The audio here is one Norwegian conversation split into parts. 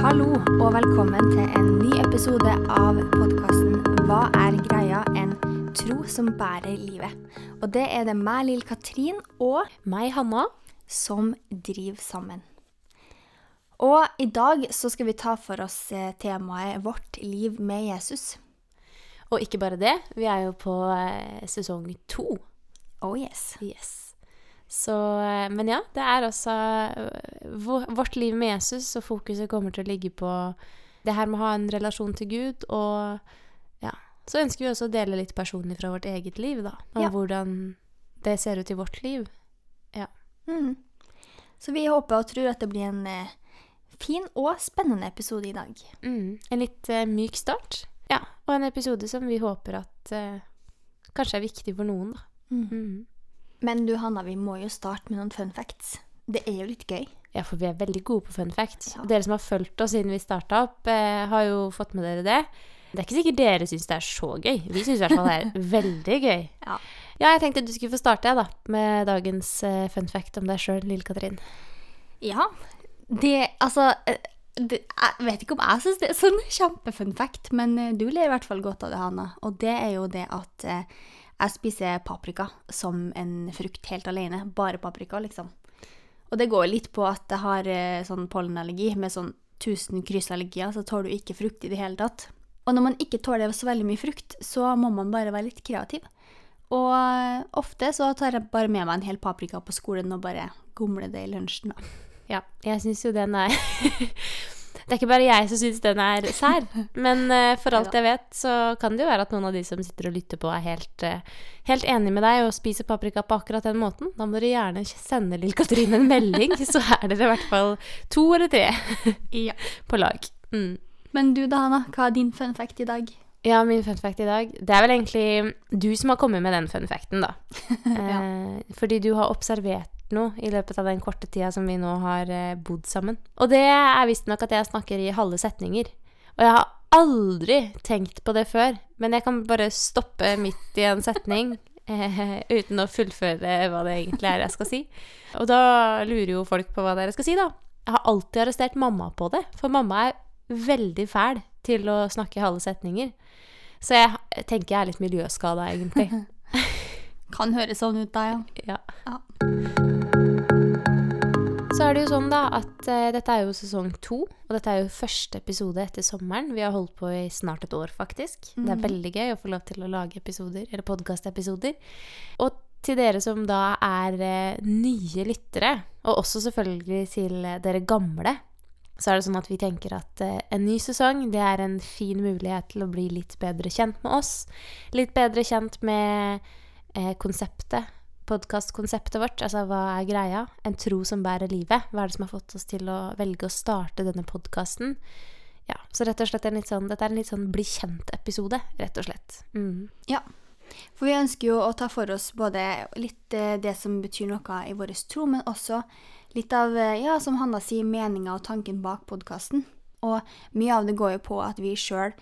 Hallo og velkommen til en ny episode av podkasten Hva er greia? En tro som bærer livet. Og det er det meg, Lill Katrin, og Meg, Hanna. som driver sammen. Og i dag så skal vi ta for oss eh, temaet Vårt liv med Jesus. Og ikke bare det, vi er jo på eh, sesong to. Oh yes. Yes. Så, eh, men ja, det er altså eh, vårt liv med Jesus, og fokuset kommer til å ligge på det her med å ha en relasjon til Gud, og ja. Så ønsker vi også å dele litt personlig fra vårt eget liv, da. Og Ja. hvordan det ser ut i vårt liv. Mm. Så vi håper og tror at det blir en eh, fin og spennende episode i dag. Mm. En litt eh, myk start. Ja, og en episode som vi håper at eh, kanskje er viktig for noen, da. Mm. Men du Hanna, vi må jo starte med noen fun facts. Det er jo litt gøy. Ja, for vi er veldig gode på fun facts. Ja. Dere som har fulgt oss siden vi starta opp, eh, har jo fått med dere det. Det er ikke sikkert dere syns det er så gøy. Vi syns i hvert fall det er veldig gøy. Ja. Ja, jeg tenkte du skulle få starte, jeg, da, med dagens eh, fun fact om deg sjøl, lille Katrin. Ja, det Altså eh, det, Jeg vet ikke om jeg syns det er sånn kjempefun fact, men eh, du ler i hvert fall godt av det, Hanna. Og det er jo det at eh, jeg spiser paprika som en frukt helt alene. Bare paprika, liksom. Og det går litt på at jeg har eh, sånn pollenallergi med sånn 1000 kryssallergier, så tåler du ikke frukt i det hele tatt. Og når man ikke tåler så veldig mye frukt, så må man bare være litt kreativ. Og eh, ofte så tar jeg bare med meg en hel paprika på skolen og bare gomler det i lunsjen. da. Ja, jeg syns jo den er Det er ikke bare jeg som syns den er sær. Men uh, for alt jeg vet, så kan det jo være at noen av de som sitter og lytter på, er helt, uh, helt enig med deg og spiser paprika på akkurat den måten. Da må dere gjerne sende Lill Katrine en melding, så er dere i hvert fall to eller tre Ja. på lag. Mm. Men du da, Hanna, hva er din fun fact i dag? Ja, min fun fact i dag Det er vel egentlig du som har kommet med den fun facten, da. eh, fordi du har observert noe i løpet av den korte tida som vi nå har eh, bodd sammen. Og det er visstnok at jeg snakker i halve setninger. Og jeg har aldri tenkt på det før, men jeg kan bare stoppe midt i en setning eh, uten å fullføre hva det egentlig er jeg skal si. Og da lurer jo folk på hva det er jeg skal si, da. Jeg har alltid arrestert mamma på det, for mamma er veldig fæl til å snakke i halve setninger. Så jeg tenker jeg er litt miljøskada, egentlig. Kan høres sånn ut, da, ja. Ja. Så er det jo sånn da at uh, dette er jo sesong to, og dette er jo første episode etter sommeren. Vi har holdt på i snart et år, faktisk. Det er veldig gøy å få lov til å lage episoder, eller podkastepisoder. Og til dere som da er uh, nye lyttere, og også selvfølgelig til dere gamle, så er det sånn at vi tenker at uh, en ny sesong det er en fin mulighet til å bli litt bedre kjent med oss. Litt bedre kjent med konseptet, podkastkonseptet vårt. Altså hva er greia? En tro som bærer livet. Hva er det som har fått oss til å velge å starte denne podkasten? Ja, så rett og slett litt sånn, dette er en litt sånn bli kjent-episode, rett og slett. Mm. ja. For vi ønsker jo å ta for oss både litt eh, det som betyr noe i vår tro, men også litt av, eh, ja, som Hanna sier, meninga og tanken bak podkasten. Og mye av det går jo på at vi sjøl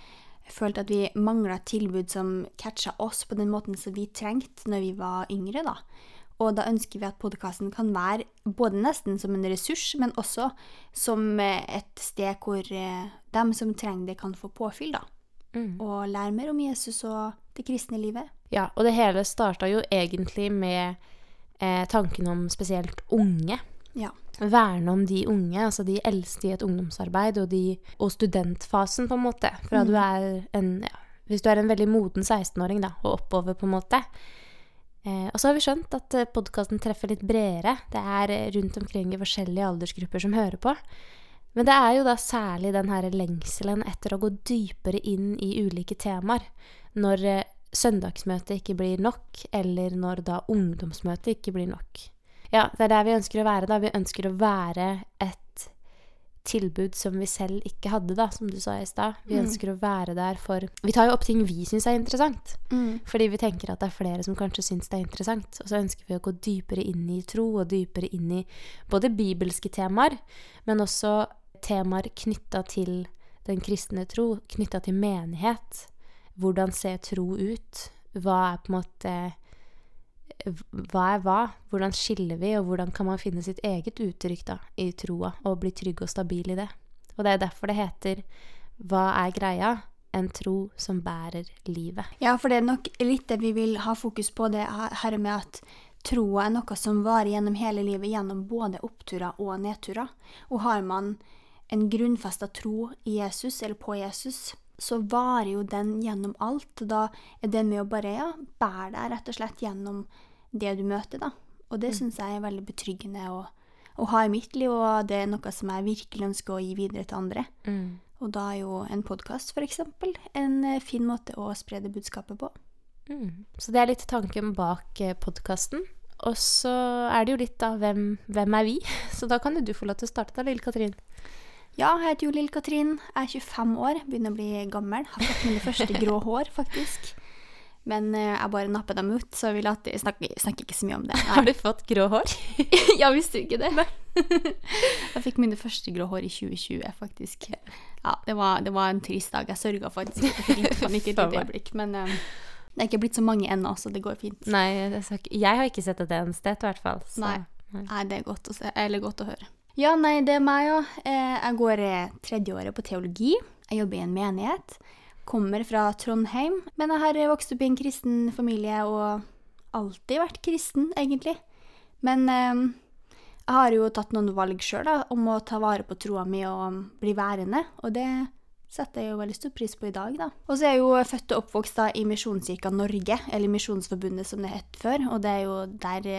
følte at vi mangla tilbud som catcha oss på den måten som vi trengte når vi var yngre, da. Og da ønsker vi at podkasten kan være både nesten som en ressurs, men også som eh, et sted hvor eh, dem som trenger det, kan få påfyll, da. Mm. Og lære mer om Jesus og det kristne livet. Ja, og det hele starta jo egentlig med eh, tanken om spesielt unge. Ja. Verne om de unge, altså de eldste i et ungdomsarbeid, og, de, og studentfasen, på en måte. Fra du er en ja, Hvis du er en veldig moden 16-åring, da, og oppover, på en måte. Eh, og så har vi skjønt at podkasten treffer litt bredere. Det er eh, rundt omkring i forskjellige aldersgrupper som hører på. Men det er jo da særlig den her lengselen etter å gå dypere inn i ulike temaer. Når eh, søndagsmøtet ikke blir nok, eller når da ungdomsmøtet ikke blir nok. Ja, det er der vi ønsker å være, da. Vi ønsker å være et tilbud som vi selv ikke hadde, da, som du sa i stad. Vi Mm. ønsker å være der for Vi tar jo opp ting vi syns er interessant. Mm. Fordi vi tenker at det er flere som kanskje syns det er interessant. Og så ønsker vi å gå dypere inn i tro, og dypere inn i både bibelske temaer, men også temaer knytta til den kristne tro, knytta til menighet. Hvordan ser tro ut? Hva er på en måte Hva er hva? Hvordan skiller vi, og hvordan kan man finne sitt eget uttrykk da, i troa, og bli trygg og stabil i det? Og det er derfor det heter Hva er greia? En tro som bærer livet. Ja, for det er nok litt det vi vil ha fokus på, det her med at troa er noe som varer gjennom hele livet, gjennom både oppturer og nedturer. Og har man en grunnfesta tro i Jesus, eller på Jesus, så varer jo den gjennom alt. Da er det med å bare ja, bære deg rett og slett gjennom det du møter, da. Og det mm. syns jeg er veldig betryggende å, å, ha i mitt liv, og det er noe som jeg virkelig ønsker å gi videre til andre. Mm. Og da er jo en podkast f.eks. en eh, fin måte å spre det budskapet på. Mm. Så det er litt tanken bak eh, podkasten. Og så er det jo litt da hvem, hvem er vi? Så da kan jo du få lov til å starte, da, lille Katrin. Ja, jeg heter jo Lill Katrin. Jeg er 25 år, begynner å bli gammel. Har fått mine første grå hår, faktisk. Men uh, jeg bare napper dem ut, så vi later, snakker, snakker ikke så mye om det. Har du fått grå hår? ja, visste du ikke det? jeg fikk mine første grå hår i 2020, faktisk. Ja, det var, det var en trist dag. Jeg sørga faktisk. Jeg fikk litt panikk et øyeblikk, men um, det er ikke blitt så mange ennå, så det går fint. Nei, jeg har ikke sett det en sted, i hvert fall. Så. Nei. Nei, det er godt å, se, eller godt å høre. Ja, nei, det er meg, ja. Eh, jeg går eh, tredjeåret på teologi. Jeg jobber i en menighet. Kommer fra Trondheim. Men jeg har vokst opp i en kristen familie og alltid vært kristen, egentlig. Men eh, jeg har jo tatt noen valg sjøl om å ta vare på troa mi og bli værende, og det setter jeg jo veldig stor pris på i dag, da. Og så er jeg jo født og oppvokst da i Misjonskirka Norge, eller Misjonsforbundet som det het før, og det er jo der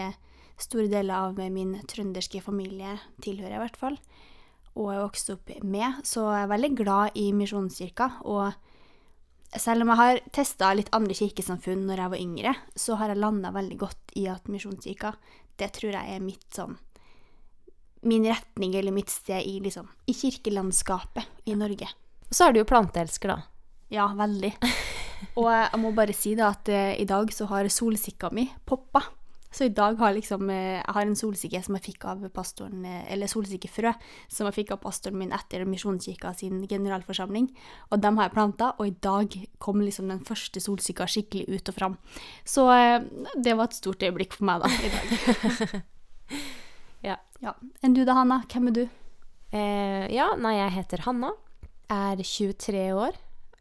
store deler av min trønderske familie tilhører, i hvert fall. Og jeg vokste opp med, så jeg er veldig glad i Misjonskirka. Og selv om jeg har testa litt andre kirkesamfunn når jeg var yngre, så har jeg landa veldig godt i at Misjonskirka, det tror jeg er mitt sånn Min retning eller mitt sted i, liksom, i kirkelandskapet i Norge. Og så er du jo planteelsker, da. Ja, veldig. Og jeg må bare si da at uh, i dag så har solsikka mi poppa. Så i dag har liksom, eh, jeg har en solsikke som jeg fikk av pastoren, eh, eller solsikkefrø som jeg fikk av pastoren min etter Misjonskirka sin generalforsamling. Og dem har jeg planta, og i dag kom liksom den første solsikka skikkelig ut og fram. Så eh, det var et stort øyeblikk for meg da, i dag. ja. ja. Enn du da, Hanna? Hvem er du? Eh, ja, nei, jeg heter Hanna. Er 23 år.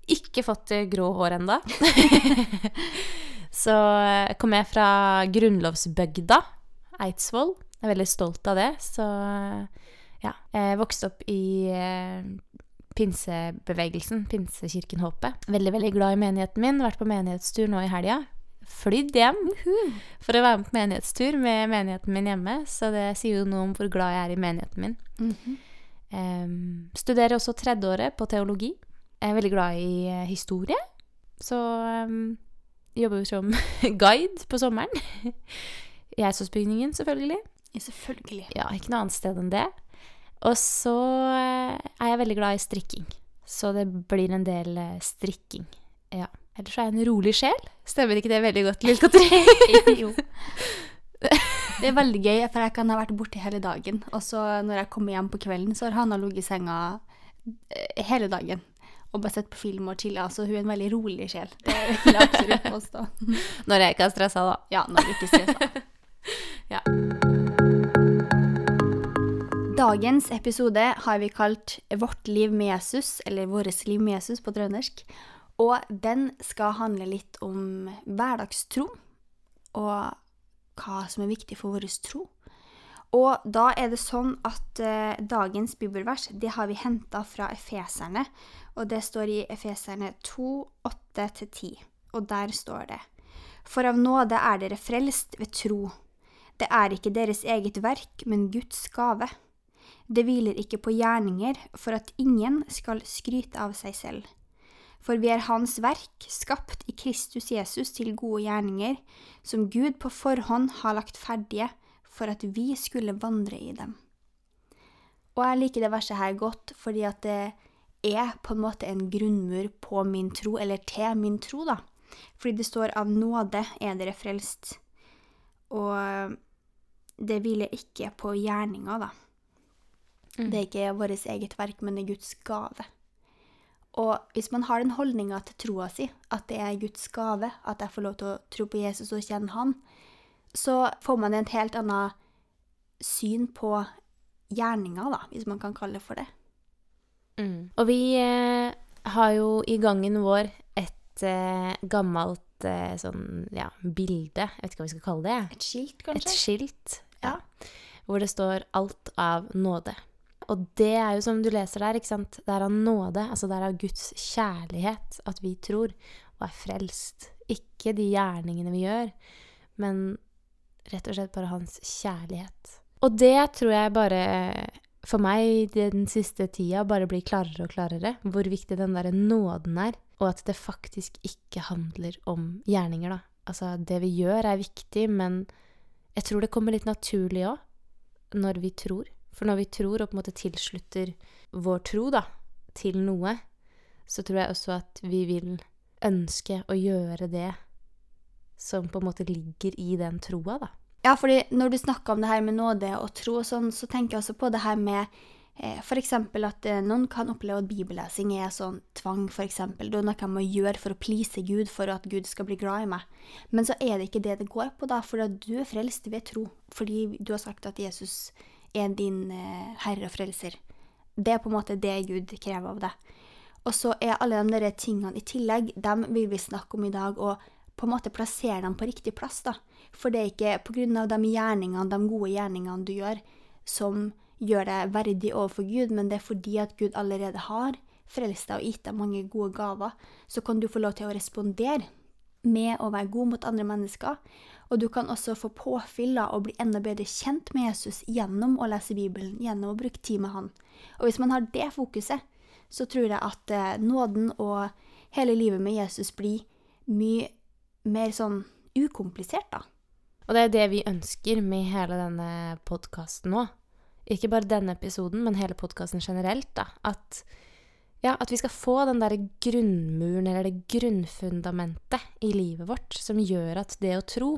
Ikke fått grå hår ennå. Så eh, kom jeg fra grunnlovsbygda, Eidsvoll. Jeg er veldig stolt av det. Så eh, ja. Jeg vokste opp i eh, pinsebevegelsen, Pinsekirken Håpet. Veldig, veldig glad i menigheten min. Vært på menighetstur nå i helga. Flydd hjem for å være med på menighetstur med menigheten min hjemme. Så det sier jo noe om hvor glad jeg er i menigheten min. Mm -hmm. um, studerer også tredjeåret på teologi. Jeg er veldig glad i historie. Så um, jobber jo som guide på sommeren. I Eidsvollsbygningen, selvfølgelig. Ja, selvfølgelig. Ja, ikke noe annet sted enn det. Og så eh, er jeg veldig glad i strikking. Så det blir en del eh, strikking. Ja. Ellers er jeg en rolig sjel. Stemmer ikke det veldig godt, Lille Katrin? jo. Det er veldig gøy, for jeg kan ha vært borte hele dagen. Og så når jeg kommer hjem på kvelden, så har Hanna ligget i senga eh, hele dagen og bare sett på film og chille. Så hun er en veldig rolig sjel. Det vil jeg absolutt påstå. når jeg ikke er stressa, da. Ja, når du ikke er stressa. ja. Dagens episode har vi kalt 'Vårt liv med Jesus', eller 'Vårt liv med Jesus' på trøndersk. Og den skal handle litt om hverdagstro, og hva som er viktig for vår tro. Og da er det sånn at eh, dagens bibelvers det har vi henta fra Efeserne, og det står i Efeserne 2, 8-10. Og der står det For av nåde er dere frelst ved tro. Det er ikke deres eget verk, men Guds gave. Det hviler ikke på gjerninger, for at ingen skal skryte av seg selv. For vi er Hans verk, skapt i Kristus Jesus til gode gjerninger, som Gud på forhånd har lagt ferdige for at vi skulle vandre i dem. Og jeg liker det verset her godt fordi at det er på en måte en grunnmur på min tro, eller til min tro, da. Fordi det står 'av nåde er dere frelst'. Og det hviler ikke på gjerninga, da. Mm. Det er ikke vårt eget verk, men det er Guds gave. Og hvis man har den holdninga til troa si, at det er Guds gave, at jeg får lov til å tro på Jesus og kjenne Han, så får man et helt annet syn på gjerninga, da, hvis man kan kalle det for det. Mm. Og vi eh, har jo i gangen vår et eh, gammelt eh, sånn, ja, bilde, jeg vet ikke hva vi skal kalle det. Et skilt, kanskje? Et skilt, skilt, ja. Hvor det står 'alt av nåde'. Og det er jo som du leser der, ikke sant. Det er av nåde, altså det er av Guds kjærlighet at vi tror og er frelst. Ikke de gjerningene vi gjør, men rett og slett bare hans kjærlighet. Og det tror jeg bare for meg den siste tida bare blir klarere og klarere hvor viktig den derre nåden er, og at det faktisk ikke handler om gjerninger, da. Altså, det vi gjør er viktig, men jeg tror det kommer litt naturlig òg, når vi tror. For når vi tror og på en måte tilslutter vår tro, da, til noe, så tror jeg også at vi vil ønske å gjøre det som på en måte ligger i den troa, da. Ja, fordi når du snakker om det her med nåde og tro og sånn, så tenker jeg også på det her med eh, f.eks. at eh, noen kan oppleve at bibellesing er sånn tvang, f.eks. Det er noe jeg må gjøre for å please Gud, for at Gud skal bli glad i meg. Men så er det ikke det det går på, da, for du er frelst ved tro. Fordi du har sagt at Jesus er din eh, herre og frelser. Det er på en måte det Gud krever av deg. Og så er alle de tingene i tillegg, dem vil vi snakke om i dag, og på en måte plassere dem på riktig plass, da. For det er ikke av de gjerningene, de gode gjerningene du gjør, som gjør deg verdig overfor Gud, men det er fordi at Gud allerede har frelst deg og gitt deg mange gode gaver. Så kan du få lov til å respondere med å være god mot andre mennesker. Og du kan også få påfyll da, og bli enda bedre kjent med Jesus gjennom å lese Bibelen, gjennom å bruke tid med han. Og hvis man har det fokuset, så tror jeg at eh, nåden og hele livet med Jesus blir mye mer sånn ukomplisert, da. Og det er det vi ønsker med hele denne podkasten nå. Ikke bare denne episoden, men hele podkasten generelt. da. At, ja, at vi skal få den der grunnmuren, eller det grunnfundamentet i livet vårt, som gjør at det å tro,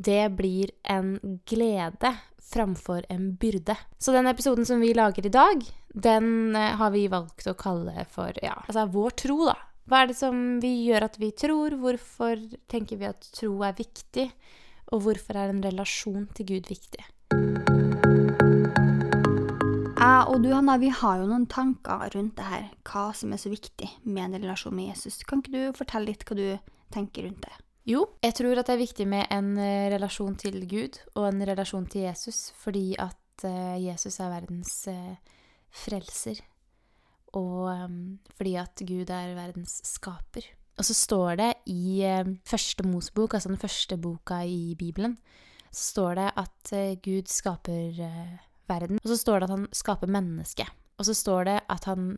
det blir en glede framfor en byrde. Så den episoden som vi lager i dag, den eh, har vi valgt å kalle for ja, altså vår tro, da. Hva er det som vi gjør at vi tror? Hvorfor tenker vi at tro er viktig? Og hvorfor er en relasjon til Gud viktig? Jeg og du, Hanna, vi har jo noen tanker rundt det her. Hva som er så viktig med en relasjon med Jesus. Kan ikke du fortelle litt hva du tenker rundt det? Jo, jeg tror at det er viktig med en eh, relasjon til Gud og en relasjon til Jesus, fordi at eh, Jesus er verdens eh, frelser. Og um, fordi at Gud er verdens skaper. Og så står det i eh, første Mosebok, altså den første boka i Bibelen, så står det at eh, Gud skaper eh, verden. Og så står det at han skaper mennesket. Og så står det at han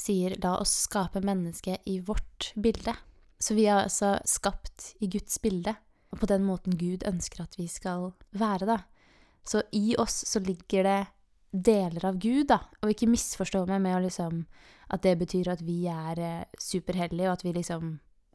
sier 'la oss skape mennesket i vårt bilde'. Så vi er altså skapt i Guds bilde, og på den måten Gud ønsker at vi skal være, da. Så i oss så ligger det deler av Gud, da. Og ikke misforstå meg med liksom at det betyr at vi er eh, superhellige, og at vi liksom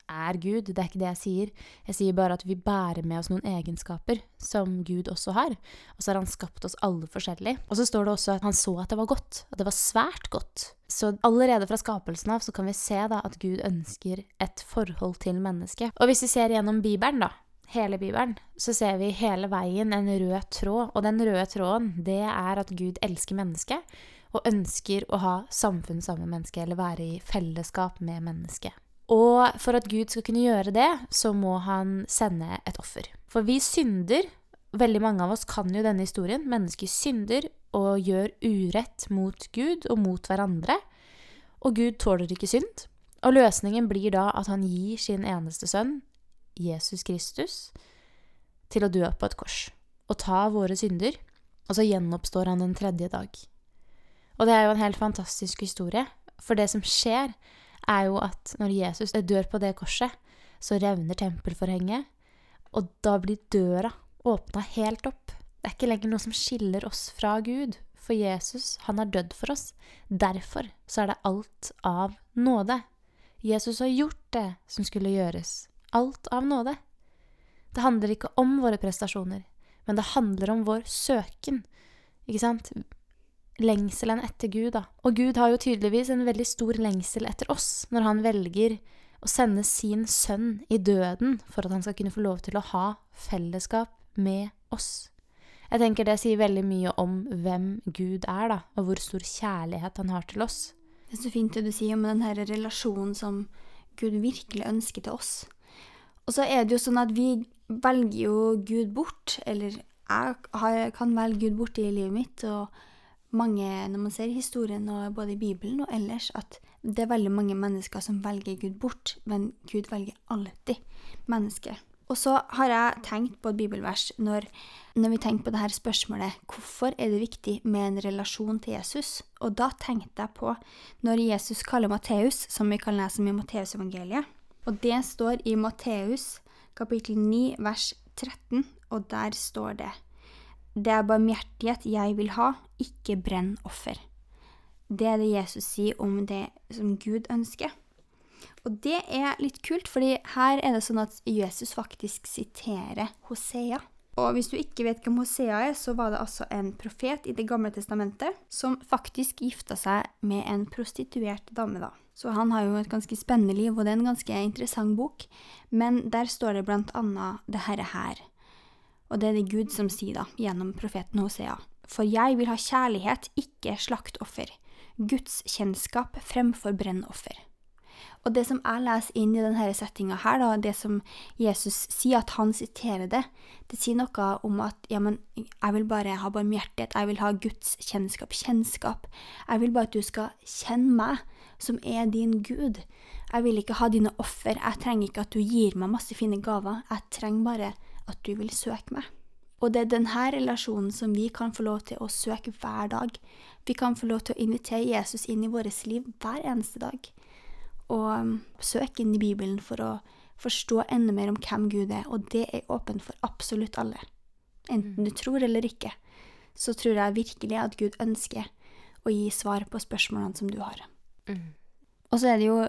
er Gud. Det er ikke det jeg sier. Jeg sier bare at vi bærer med oss noen egenskaper som Gud også har. Og så har han skapt oss alle forskjellig. Og så står det også at han så at det var godt. At det var svært godt. Så allerede fra skapelsen av så kan vi se da at Gud ønsker et forhold til mennesket. Og hvis vi ser gjennom Bibelen, da, hele Bibelen, så ser vi hele veien en rød tråd. Og den røde tråden, det er at Gud elsker mennesket. Og ønsker å ha samfunn sammen med mennesket, eller være i fellesskap med mennesket. Og for at Gud skal kunne gjøre det, så må han sende et offer. For vi synder. Veldig mange av oss kan jo denne historien. Mennesker synder og gjør urett mot Gud og mot hverandre. Og Gud tåler ikke synd. Og løsningen blir da at han gir sin eneste sønn, Jesus Kristus, til å dø på et kors og ta våre synder. Og så gjenoppstår han den tredje dag. Og det er jo en helt fantastisk historie. For det som skjer, er jo at når Jesus dør på det korset, så revner tempelforhenget, og da blir døra åpna helt opp. Det er ikke lenger noe som skiller oss fra Gud, for Jesus, han har dødd for oss. Derfor så er det alt av nåde. Jesus har gjort det som skulle gjøres. Alt av nåde. Det handler ikke om våre prestasjoner, men det handler om vår søken. Ikke sant? lengselen etter Gud, da. Og Gud har jo tydeligvis en veldig stor lengsel etter oss når han velger å sende sin sønn i døden for at han skal kunne få lov til å ha fellesskap med oss. Jeg tenker det sier veldig mye om hvem Gud er, da, og hvor stor kjærlighet han har til oss. Det er så fint det du sier om den her relasjonen som Gud virkelig ønsker til oss. Og så er det jo sånn at vi velger jo Gud bort, eller jeg kan velge Gud bort i livet mitt, og mange, når man ser historien og både i Bibelen og ellers, at det er veldig mange mennesker som velger Gud bort, men Gud velger alltid mennesket. Og så har jeg tenkt på et bibelvers når, når vi tenker på dette spørsmålet hvorfor er det viktig med en relasjon til Jesus? Og da tenkte jeg på når Jesus kaller Matteus, som vi kan lese om i Matteusevangeliet. Og det står i Matteus kapittel 9 vers 13, og der står det Det er barmhjertighet jeg vil ha, ikke brenn offer. Det er det Jesus sier om det som Gud ønsker. Og det er litt kult, fordi her er det sånn at Jesus faktisk siterer Hosea. Og hvis du ikke vet hvem Hosea er, så var det altså en profet i Det gamle testamentet som faktisk gifta seg med en prostituert dame, da. Så han har jo et ganske spennende liv, og det er en ganske interessant bok. Men der står det blant annet det herre her. Og det er det Gud som sier, da, gjennom profeten Hosea. For jeg vil ha kjærlighet, ikke slaktoffer. Guds kjennskap fremfor brennoffer. Og det som jeg leser inn i denne settinga her, da, det som Jesus sier, at han siterer det, det sier noe om at ja, men jeg vil bare ha barmhjertighet, jeg vil ha Guds kjennskap, kjennskap. Jeg vil bare at du skal kjenne meg, som er din Gud. Jeg vil ikke ha dine offer, jeg trenger ikke at du gir meg masse fine gaver, jeg trenger bare at du vil søke meg. Og det er denne relasjonen som vi kan få lov til å søke hver dag. Vi kan få lov til å invitere Jesus inn i vårt liv hver eneste dag og um, søke inn i Bibelen for å forstå enda mer om hvem Gud er, og det er åpent for absolutt alle. Enten du tror eller ikke, så tror jeg virkelig at Gud ønsker å gi svar på spørsmålene som du har. Mm. Og så er det jo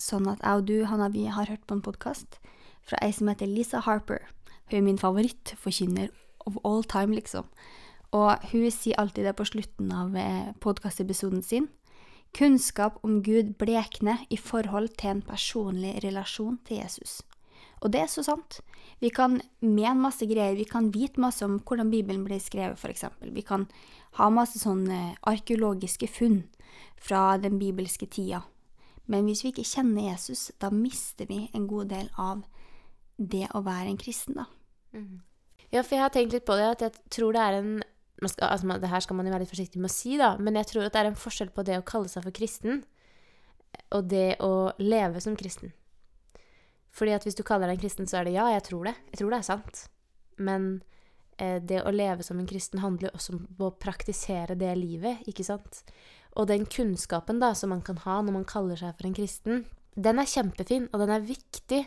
sånn at jeg og du, Hanna, vi har hørt på en podkast fra ei som heter Lisa Harper. Hun er min favorittforkynner of all time, liksom. Og hun sier alltid det på slutten av eh, podkastepisoden sin. Kunnskap om Gud blekner i forhold til en personlig relasjon til Jesus. Og det er så sant. Vi kan mene masse greier, vi kan vite masse om hvordan Bibelen ble skrevet, f.eks. Vi kan ha masse sånne arkeologiske funn fra den bibelske tida. Men hvis vi ikke kjenner Jesus, da mister vi en god del av det å være en kristen, da. Mm. Ja, for jeg har tenkt litt på det, at jeg tror det er en skal, altså, Det her skal man jo være litt forsiktig med å si, da, men jeg tror at det er en forskjell på det å kalle seg for kristen og det å leve som kristen. Fordi at hvis du kaller deg en kristen, så er det ja, jeg tror det. Jeg tror det er sant. Men eh, det å leve som en kristen handler også om å praktisere det livet, ikke sant? Og den kunnskapen da som man kan ha når man kaller seg for en kristen, den er kjempefin, og den er viktig.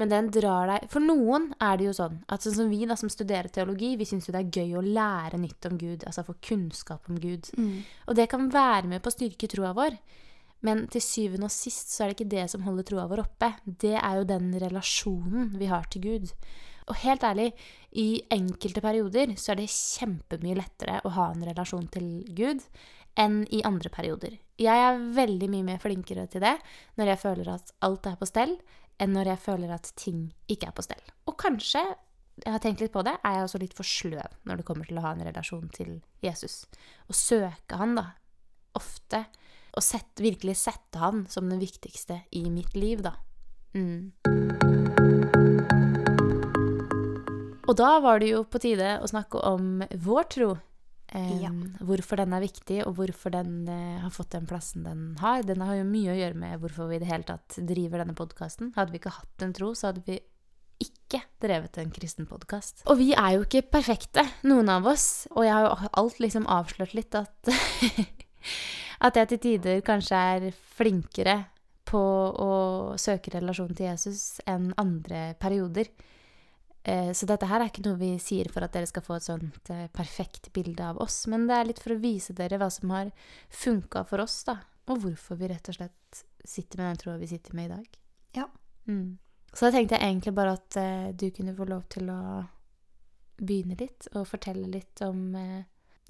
Men den drar deg For noen er det jo sånn at sånn som vi da, som studerer teologi, vi syns jo det er gøy å lære nytt om Gud, altså få kunnskap om Gud. Mm. Og det kan være med på å styrke troa vår. Men til syvende og sist så er det ikke det som holder troa vår oppe. Det er jo den relasjonen vi har til Gud. Og helt ærlig, i enkelte perioder så er det kjempemye lettere å ha en relasjon til Gud enn i andre perioder. Jeg er veldig mye mer flinkere til det når jeg føler at alt er på stell, enn når jeg føler at ting ikke er på stell. Og kanskje, jeg har tenkt litt på det, er jeg også litt for sløv når det kommer til å ha en relasjon til Jesus. Å søke han, da, ofte. Og sette, virkelig sette han som den viktigste i mitt liv, da. Mm. Og da var det jo på tide å snakke om vår tro ja. Hvorfor den er viktig, og hvorfor den uh, har fått den plassen den har. Den har jo mye å gjøre med hvorfor vi i det hele tatt driver denne podkasten. Hadde vi ikke hatt en tro, så hadde vi ikke drevet en kristen podkast. Og vi er jo ikke perfekte, noen av oss. Og jeg har jo alt liksom avslørt litt at At jeg til tider kanskje er flinkere på å søke relasjon til Jesus enn andre perioder. Eh, så dette her er ikke noe vi sier for at dere skal få et sånt eh, perfekt bilde av oss, men det er litt for å vise dere hva som har funka for oss, da. Og hvorfor vi rett og slett sitter med den troa vi sitter med i dag. Ja. Mm. Så da tenkte jeg egentlig bare at uh, du kunne få lov til å begynne litt, og fortelle litt om, uh,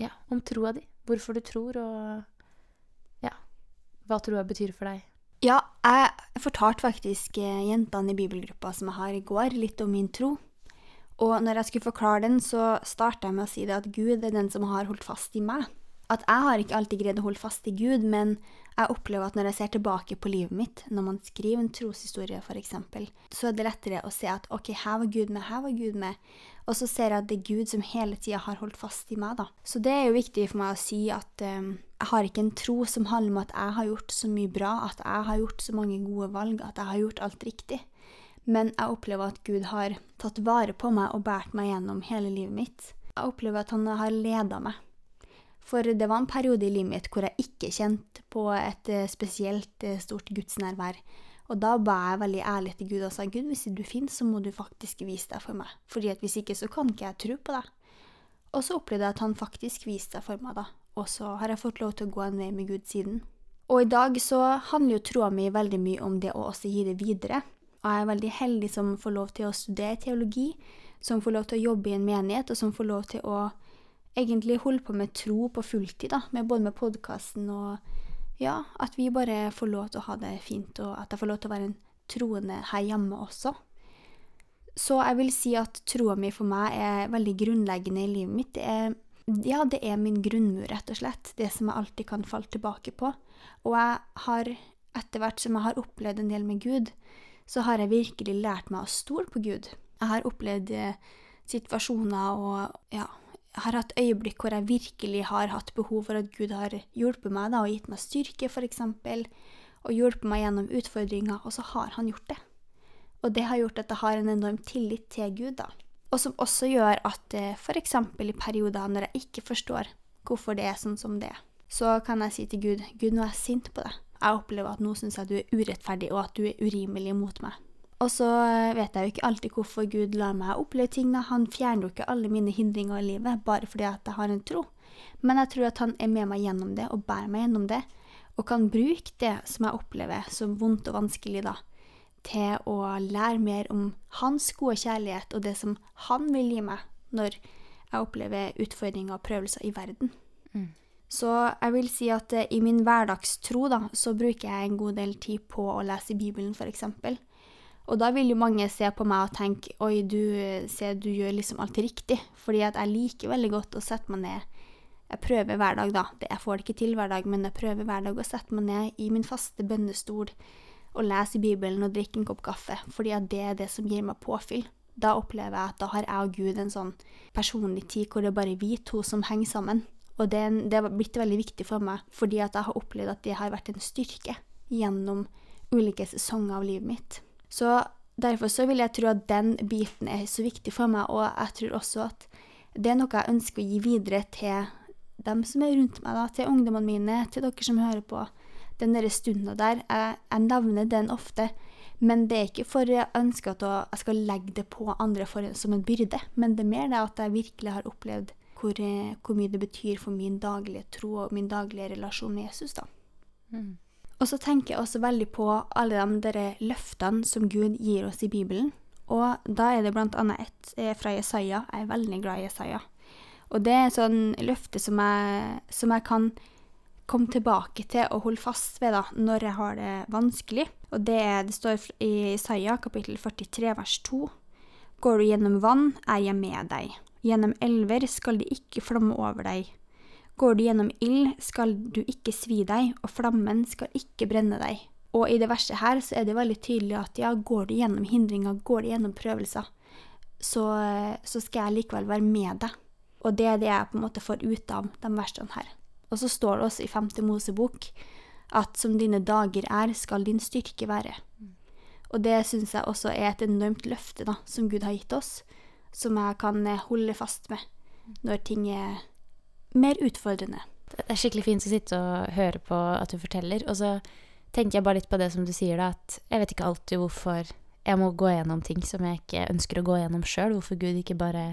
ja, om troa di. Hvorfor du tror, og ja, hva troa betyr for deg. Ja, jeg fortalte faktisk jentene i bibelgruppa som jeg har i går, litt om min tro. Og når jeg skulle forklare den, så starta jeg med å si det at Gud er den som har holdt fast i meg. at jeg har ikke alltid greid å holde fast i Gud, men jeg opplever at når jeg ser tilbake på livet mitt, når man skriver en troshistorie f.eks., så er det lettere å se at ok, her var Gud med, her var Gud med. Og så ser jeg at det er Gud som hele tida har holdt fast i meg, da. Så det er jo viktig for meg å si at um, jeg har ikke en tro som handler om at jeg har gjort så mye bra, at jeg har gjort så mange gode valg, at jeg har gjort alt riktig. Men jeg opplever at Gud har tatt vare på meg og båret meg gjennom hele livet mitt. Jeg opplever at han har leda meg. For det var en periode i livet mitt hvor jeg ikke kjente på et eh, spesielt eh, stort gudsnærvær. Og da ba jeg veldig ærlig til Gud og sa Gud, hvis du finnes, så må du faktisk vise deg for meg. Fordi at hvis ikke, så kan ikke jeg tro på deg. Og så opplevde jeg at han faktisk viste seg for meg, da. Og så har jeg fått lov til å gå en vei med Gud siden. Og i dag så handler jo troa mi veldig mye om det å også gi det videre. Og jeg er veldig heldig som får lov til å studere teologi, som får lov til å jobbe i en menighet, og som får lov til å egentlig holde på med tro på fulltid, da, med både med podkasten og ja, at vi bare får lov til å ha det fint, og at jeg får lov til å være en troende her hjemme også. Så jeg vil si at troa mi for meg er veldig grunnleggende i livet mitt. Det er, ja, det er min grunnmur, rett og slett. Det som jeg alltid kan falle tilbake på. Og jeg har, etter hvert som jeg har opplevd en del med Gud, så har jeg virkelig lært meg å stole på Gud. Jeg har opplevd eh, situasjoner og ja, har hatt øyeblikk hvor jeg virkelig har hatt behov for at Gud har hjulpet meg da, og gitt meg styrke, f.eks., og hjulpet meg gjennom utfordringer, og så har han gjort det. Og det har gjort at jeg har en enorm tillit til Gud, da. Og som også gjør at eh, f.eks. i perioder når jeg ikke forstår hvorfor det er sånn som det er, så kan jeg si til Gud Gud, nå er jeg sint på deg. Jeg opplever at nå syns jeg du er urettferdig, og at du er urimelig mot meg. Og så vet jeg jo ikke alltid hvorfor Gud lar meg oppleve ting. Da. Han fjerner jo ikke alle mine hindringer i livet bare fordi at jeg har en tro. Men jeg tror at han er med meg gjennom det og bærer meg gjennom det, og kan bruke det som jeg opplever som vondt og vanskelig, da, til å lære mer om hans gode kjærlighet og det som han vil gi meg når jeg opplever utfordringer og prøvelser i verden. Så jeg vil si at eh, i min hverdagstro da, så bruker jeg en god del tid på å lese Bibelen, f.eks. Og da vil jo mange se på meg og tenke oi, du, se, du gjør liksom alt riktig. Fordi at jeg liker veldig godt å sette meg ned. Jeg prøver hver dag, da. Jeg får det ikke til hver dag, men jeg prøver hver dag å sette meg ned i min faste bønnestol og lese Bibelen og drikke en kopp kaffe, fordi at det er det som gir meg påfyll. Da opplever jeg at da har jeg og Gud en sånn personlig tid hvor det er bare vi to som henger sammen. Og det, det har blitt veldig viktig for meg, fordi at jeg har opplevd at det har vært en styrke gjennom ulike sesonger av livet mitt. Så derfor så vil jeg tro at den biten er så viktig for meg, og jeg tror også at det er noe jeg ønsker å gi videre til dem som er rundt meg, da, til ungdommene mine, til dere som hører på. Den derre stunda der. Jeg, jeg, nevner den ofte, men det er ikke for jeg ønsker at jeg skal legge det på andre for, som en byrde, men det er mer det at jeg virkelig har opplevd hvor, hvor mye det betyr for min daglige tro og min daglige relasjon med Jesus, da. Mm. Og så tenker jeg også veldig på alle de der løftene som Gud gir oss i Bibelen. Og da er det blant annet ett fra Jesaja. Jeg er veldig glad i Jesaja. Og det er et sånn løfte som jeg, som jeg kan komme tilbake til og holde fast ved da, når jeg har det vanskelig. Og det, det står i Jesaja kapittel 43 vers 2. Går du gjennom vann, er jeg med deg. Gjennom elver skal de ikke flomme over deg. Går du gjennom ild, skal du ikke svi deg, og flammen skal ikke brenne deg. Og i det verset her så er det veldig tydelig at ja, går du gjennom hindringer, går du gjennom prøvelser, så, så skal jeg likevel være med deg. Og det er det jeg på en måte får ut av de versene her. Og så står det også i femte Mosebok at som dine dager er, skal din styrke være. Og det syns jeg også er et enormt løfte da, som Gud har gitt oss, som jeg kan holde fast med når ting er mer utfordrende. Det er skikkelig fint å sitte og høre på at du forteller. Og så tenker jeg bare litt på det som du sier, da, at jeg vet ikke alltid hvorfor jeg må gå gjennom ting som jeg ikke ønsker å gå gjennom sjøl. Hvorfor Gud ikke bare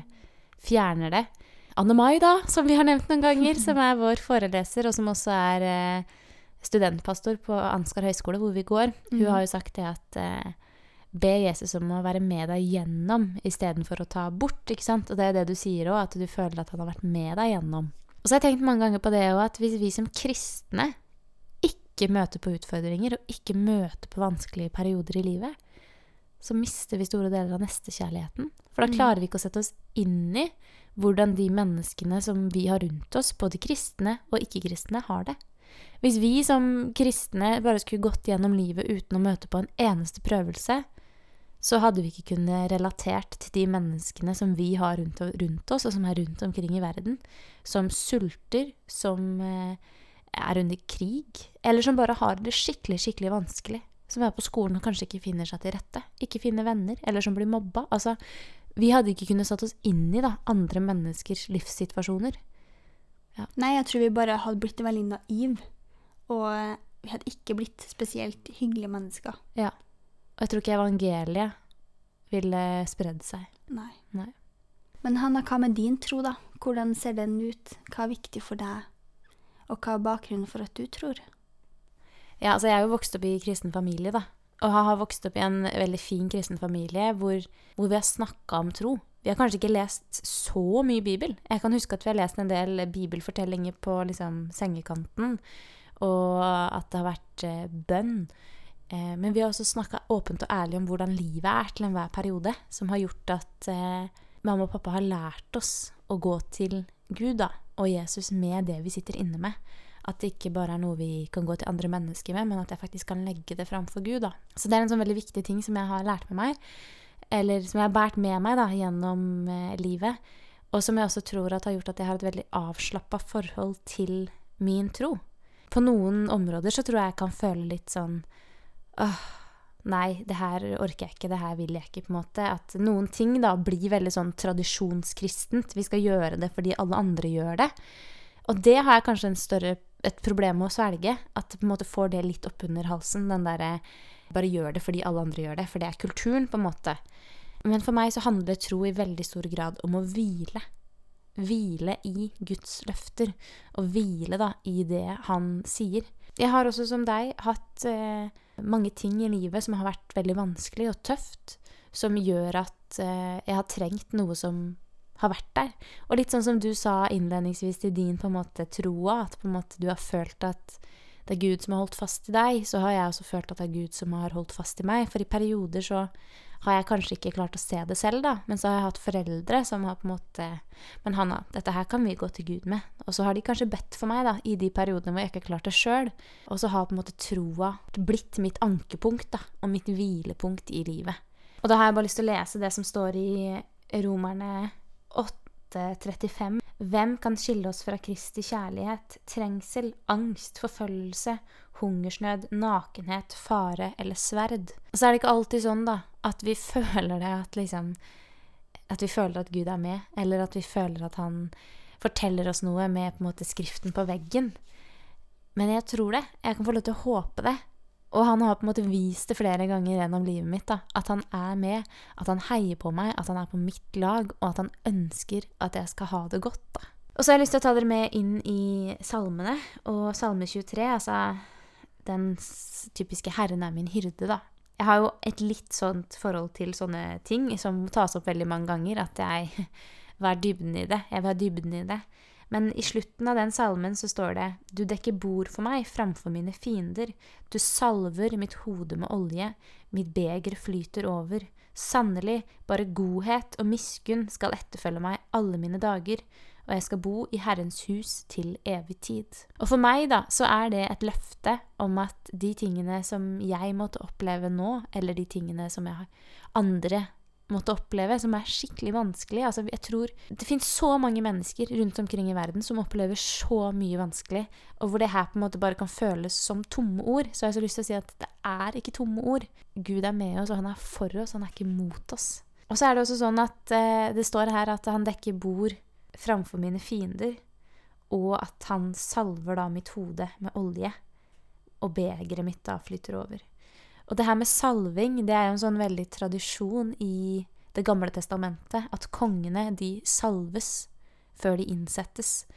fjerner det. Anne Mai, da, som vi har nevnt noen ganger, som er vår foreleser, og som også er eh, studentpastor på Ansgar høgskole, hvor vi går, hun mm. har jo sagt det at eh, Be Jesus om å være med deg gjennom istedenfor å ta bort. ikke sant? Og det er det du sier òg, at du føler at han har vært med deg gjennom. Og så har jeg tenkt mange ganger på det òg, at hvis vi som kristne ikke møter på utfordringer, og ikke møter på vanskelige perioder i livet, så mister vi store deler av nestekjærligheten. For da Mm. klarer vi ikke å sette oss inn i hvordan de menneskene som vi har rundt oss, både kristne og ikke-kristne, har det. Hvis vi som kristne bare skulle gått gjennom livet uten å møte på en eneste prøvelse, så hadde vi ikke kunnet relatert til de menneskene som vi har rundt, rundt oss, og som er rundt omkring i verden, som sulter, som eh, er under krig, eller som bare har det skikkelig, skikkelig vanskelig. Som er på skolen og kanskje ikke finner seg til rette, ikke finner venner, eller som blir mobba. Altså, vi hadde ikke kunnet satt oss inn i da, andre menneskers livssituasjoner. Nei, jeg tror vi bare hadde blitt veldig naiv. Og vi hadde ikke blitt spesielt hyggelige mennesker. Ja. Og jeg tror ikke evangeliet ville spredd seg. Nei. Nei. Men Hanna, hva med din tro, da? Hvordan ser den ut? Hva er viktig for deg? Og hva er bakgrunnen for at du tror? Ja, altså jeg er jo vokst opp i kristen familie, da. Og jeg har vokst opp i en veldig fin kristen familie hvor, hvor vi har snakka om tro. Vi har kanskje ikke lest så mye Bibel. Jeg kan huske at vi har lest en del bibelfortellinger på liksom, sengekanten, og at det har vært eh, bønn. Eh, men vi har også snakka åpent og ærlig om hvordan livet er til enhver periode, som har gjort at eh, mamma og pappa har lært oss å gå til Gud da, og Jesus med det vi sitter inne med. At det ikke bare er noe vi kan gå til andre mennesker med, men at jeg faktisk kan legge det framfor Gud. da. Så det er en sånn veldig viktig ting som jeg har lært med meg, eller som jeg har båret med meg da, gjennom eh, livet. Og som jeg også tror har gjort at jeg har et veldig avslappa forhold til min tro. På noen områder så tror jeg jeg kan føle litt sånn åh, nei, det her orker jeg ikke, det her vil jeg ikke, på en måte. At noen ting da blir veldig sånn tradisjonskristent. Vi skal gjøre det fordi alle andre gjør det. Og det har jeg kanskje større, et problem med å svelge. At på en måte får det litt oppunder halsen. Den derre bare gjør det fordi alle andre gjør det. For det er kulturen, på en måte. Men for meg så handler tro i veldig stor grad om å hvile. Hvile i Guds løfter. Og hvile da i det han sier. Jeg har også som deg hatt eh, mange ting i livet som har vært veldig vanskelig og tøft. Som gjør at eh, jeg har trengt noe som har vært der. Og litt sånn som du sa innledningsvis til din på en måte troa, at på en måte du har følt at det er Gud som har holdt fast i deg, så har jeg også følt at det er Gud som har holdt fast i meg. For i perioder så har jeg kanskje ikke klart å se det selv, da, men så har jeg hatt foreldre som har på en måte Men Hanna, dette her kan vi gå til Gud med. Og så har de kanskje bedt for meg, da, i de periodene hvor jeg ikke har klart det sjøl. Og så har på en måte troa blitt mitt ankepunkt, da, og mitt hvilepunkt i livet. Og da har jeg bare lyst til å lese det som står i Romerne 8.35. Hvem kan skille oss fra Kristi kjærlighet, trengsel, angst, forfølgelse, hungersnød, nakenhet, fare eller sverd? Og så er det ikke alltid sånn, da, at vi føler det at liksom At vi føler at Gud er med, eller at vi føler at han forteller oss noe med på en måte skriften på veggen. Men jeg tror det. Jeg kan få lov til å håpe det. Og han har på en måte vist det flere ganger gjennom livet mitt. da, At han er med, at han heier på meg, at han er på mitt lag, og at han ønsker at jeg skal ha det godt. da. Og så har jeg lyst til å ta dere med inn i salmene. Og salme 23, altså den typiske 'Herren er min hyrde', da. Jeg har jo et litt sånt forhold til sånne ting som tas opp veldig mange ganger, at jeg vil ha dybden i det. Jeg vil ha dybden i det. Men i slutten av den salmen så står det Du dekker bord for meg framfor mine fiender. Du salver mitt hode med olje. Mitt beger flyter over. Sannelig, bare godhet og miskunn skal etterfølge meg alle mine dager, og jeg skal bo i Herrens hus til evig tid. Og for meg, da, så er det et løfte om at de tingene som jeg måtte oppleve nå, eller de tingene som jeg har andre måtte oppleve, som er skikkelig vanskelig. Altså, jeg tror Det finnes så mange mennesker rundt omkring i verden som opplever så mye vanskelig, og hvor det her på en måte bare kan føles som tomme ord. Så jeg har så lyst til å si at det er ikke tomme ord. Gud er med oss, og han er for oss, han er ikke mot oss. Og så er det også sånn at eh, det står her at han dekker bord framfor mine fiender, og at han salver da mitt hode med olje, og begeret mitt da flyter over. Og det her med salving, det er jo en sånn veldig tradisjon i Det gamle testamentet. At kongene, de salves før de innsettes.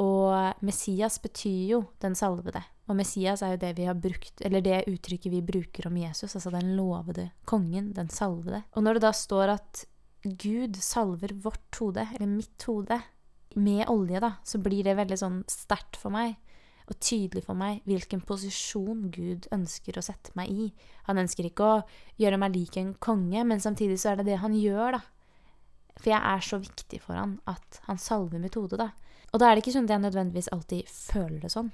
Og Messias betyr jo den salvede. Og Messias er jo det vi har brukt, eller det uttrykket vi bruker om Jesus. Altså den lovede kongen, den salvede. Og når det da står at Gud salver vårt hode, eller mitt hode, med olje, da, så blir det veldig sånn sterkt for meg. Og tydelig for meg hvilken posisjon Gud ønsker å sette meg i. Han ønsker ikke å gjøre meg lik en konge, men samtidig så er det det han gjør, da. For jeg er så viktig for han at han salver mitt hode, da. Og da er det ikke sånn at jeg nødvendigvis alltid føler det sånn,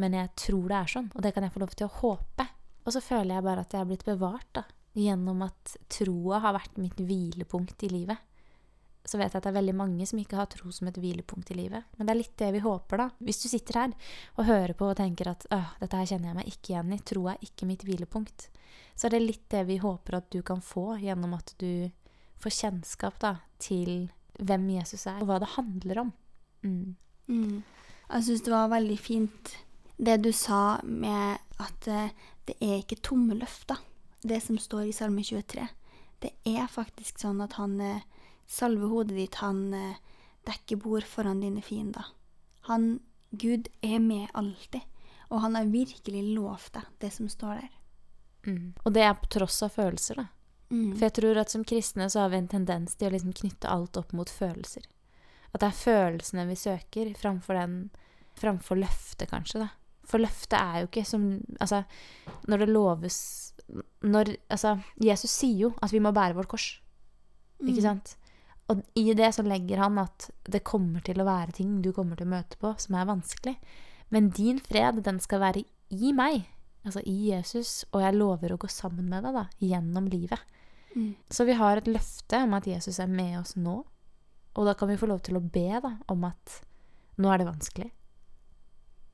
men jeg tror det er sånn, og det kan jeg få lov til å håpe. Og så føler jeg bare at jeg er blitt bevart, da, gjennom at troa har vært mitt hvilepunkt i livet så vet jeg at det er veldig mange som ikke har tro som et hvilepunkt i livet. Men det er litt det vi håper, da. Hvis du sitter her og hører på og tenker at Åh, dette her kjenner jeg meg ikke igjen i, tro er ikke mitt hvilepunkt, så er det litt det vi håper at du kan få gjennom at du får kjennskap da, til hvem Jesus er, og hva det handler om. Mm. Mm. Jeg syns det var veldig fint det du sa med at eh, det er ikke tomme løfter, det som står i Salme 23. Det er faktisk sånn at han eh, salve hodet ditt, han eh, dekker bord foran dine fiender. Han, Gud, er med alltid, og han har virkelig lovt deg det som står der. Mm. Og det er på tross av følelser, da. Mm. For jeg tror at som kristne så har vi en tendens til å liksom knytte alt opp mot følelser. At det er følelsene vi søker, framfor, den, framfor løftet, kanskje, da. For løftet er jo ikke som Altså, når det loves når, Altså, Jesus sier jo at vi må bære vårt kors. Ikke mm. sant? Og i det så legger han at det kommer til å være ting du kommer til å møte på som er vanskelig. Men din fred, den skal være i meg, altså i Jesus, og jeg lover å gå sammen med deg da, gjennom livet. Mm. Så vi har et løfte om at Jesus er med oss nå, og da kan vi få lov til å be da, om at nå er det vanskelig.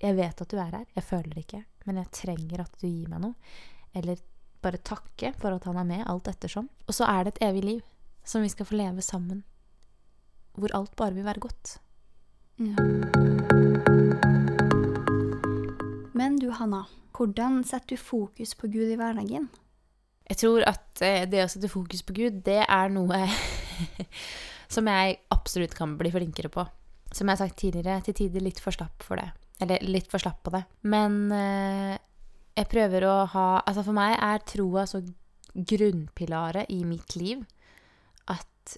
Jeg vet at du er her, jeg føler det ikke, men jeg trenger at du gir meg noe. Eller bare takke for at han er med, alt ettersom. Og så er det et evig liv som vi skal få leve sammen, hvor alt bare vil være godt. Ja. Men du, Hanna, hvordan setter du fokus på Gud i hverdagen? Jeg tror at eh, det å sette fokus på Gud, det er noe som jeg absolutt kan bli flinkere på. Som jeg har sagt tidligere, til tider litt for slapp for det. Eller litt for slapp på det. Men eh, jeg prøver å ha Altså for meg er troa så grunnpilaret i mitt liv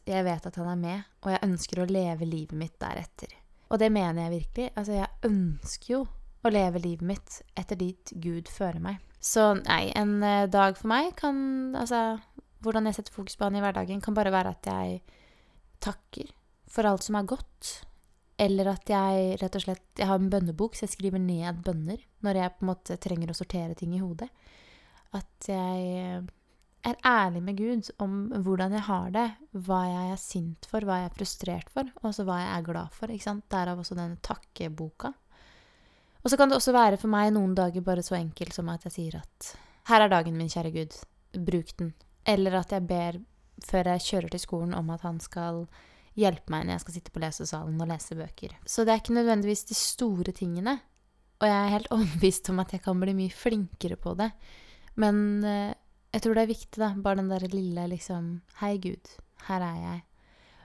jeg vet at han er med, og jeg ønsker å leve livet mitt deretter. Og det mener jeg virkelig. Altså, jeg ønsker jo å leve livet mitt etter dit Gud fører meg. Så nei, en eh, dag for meg kan Altså, hvordan jeg setter fokus på han i hverdagen, kan bare være at jeg takker for alt som er godt. Eller at jeg rett og slett Jeg har en bønnebok, så jeg skriver ned bønner når jeg på en måte trenger å sortere ting i hodet. At jeg er ærlig med Gud om hvordan jeg har det, hva jeg er sint for, hva jeg er frustrert for, og også hva jeg er glad for. ikke sant? Derav også denne takkeboka. Og så kan det også være for meg noen dager bare så enkelt som at jeg sier at her er dagen min, kjære Gud, bruk den. Eller at jeg ber før jeg kjører til skolen om at han skal hjelpe meg når jeg skal sitte på lesesalen og lese bøker. Så det er ikke nødvendigvis de store tingene. Og jeg er helt overbevist om at jeg kan bli mye flinkere på det. Men eh, jeg tror det er viktig, da. Bare den derre lille liksom Hei, Gud, her er jeg.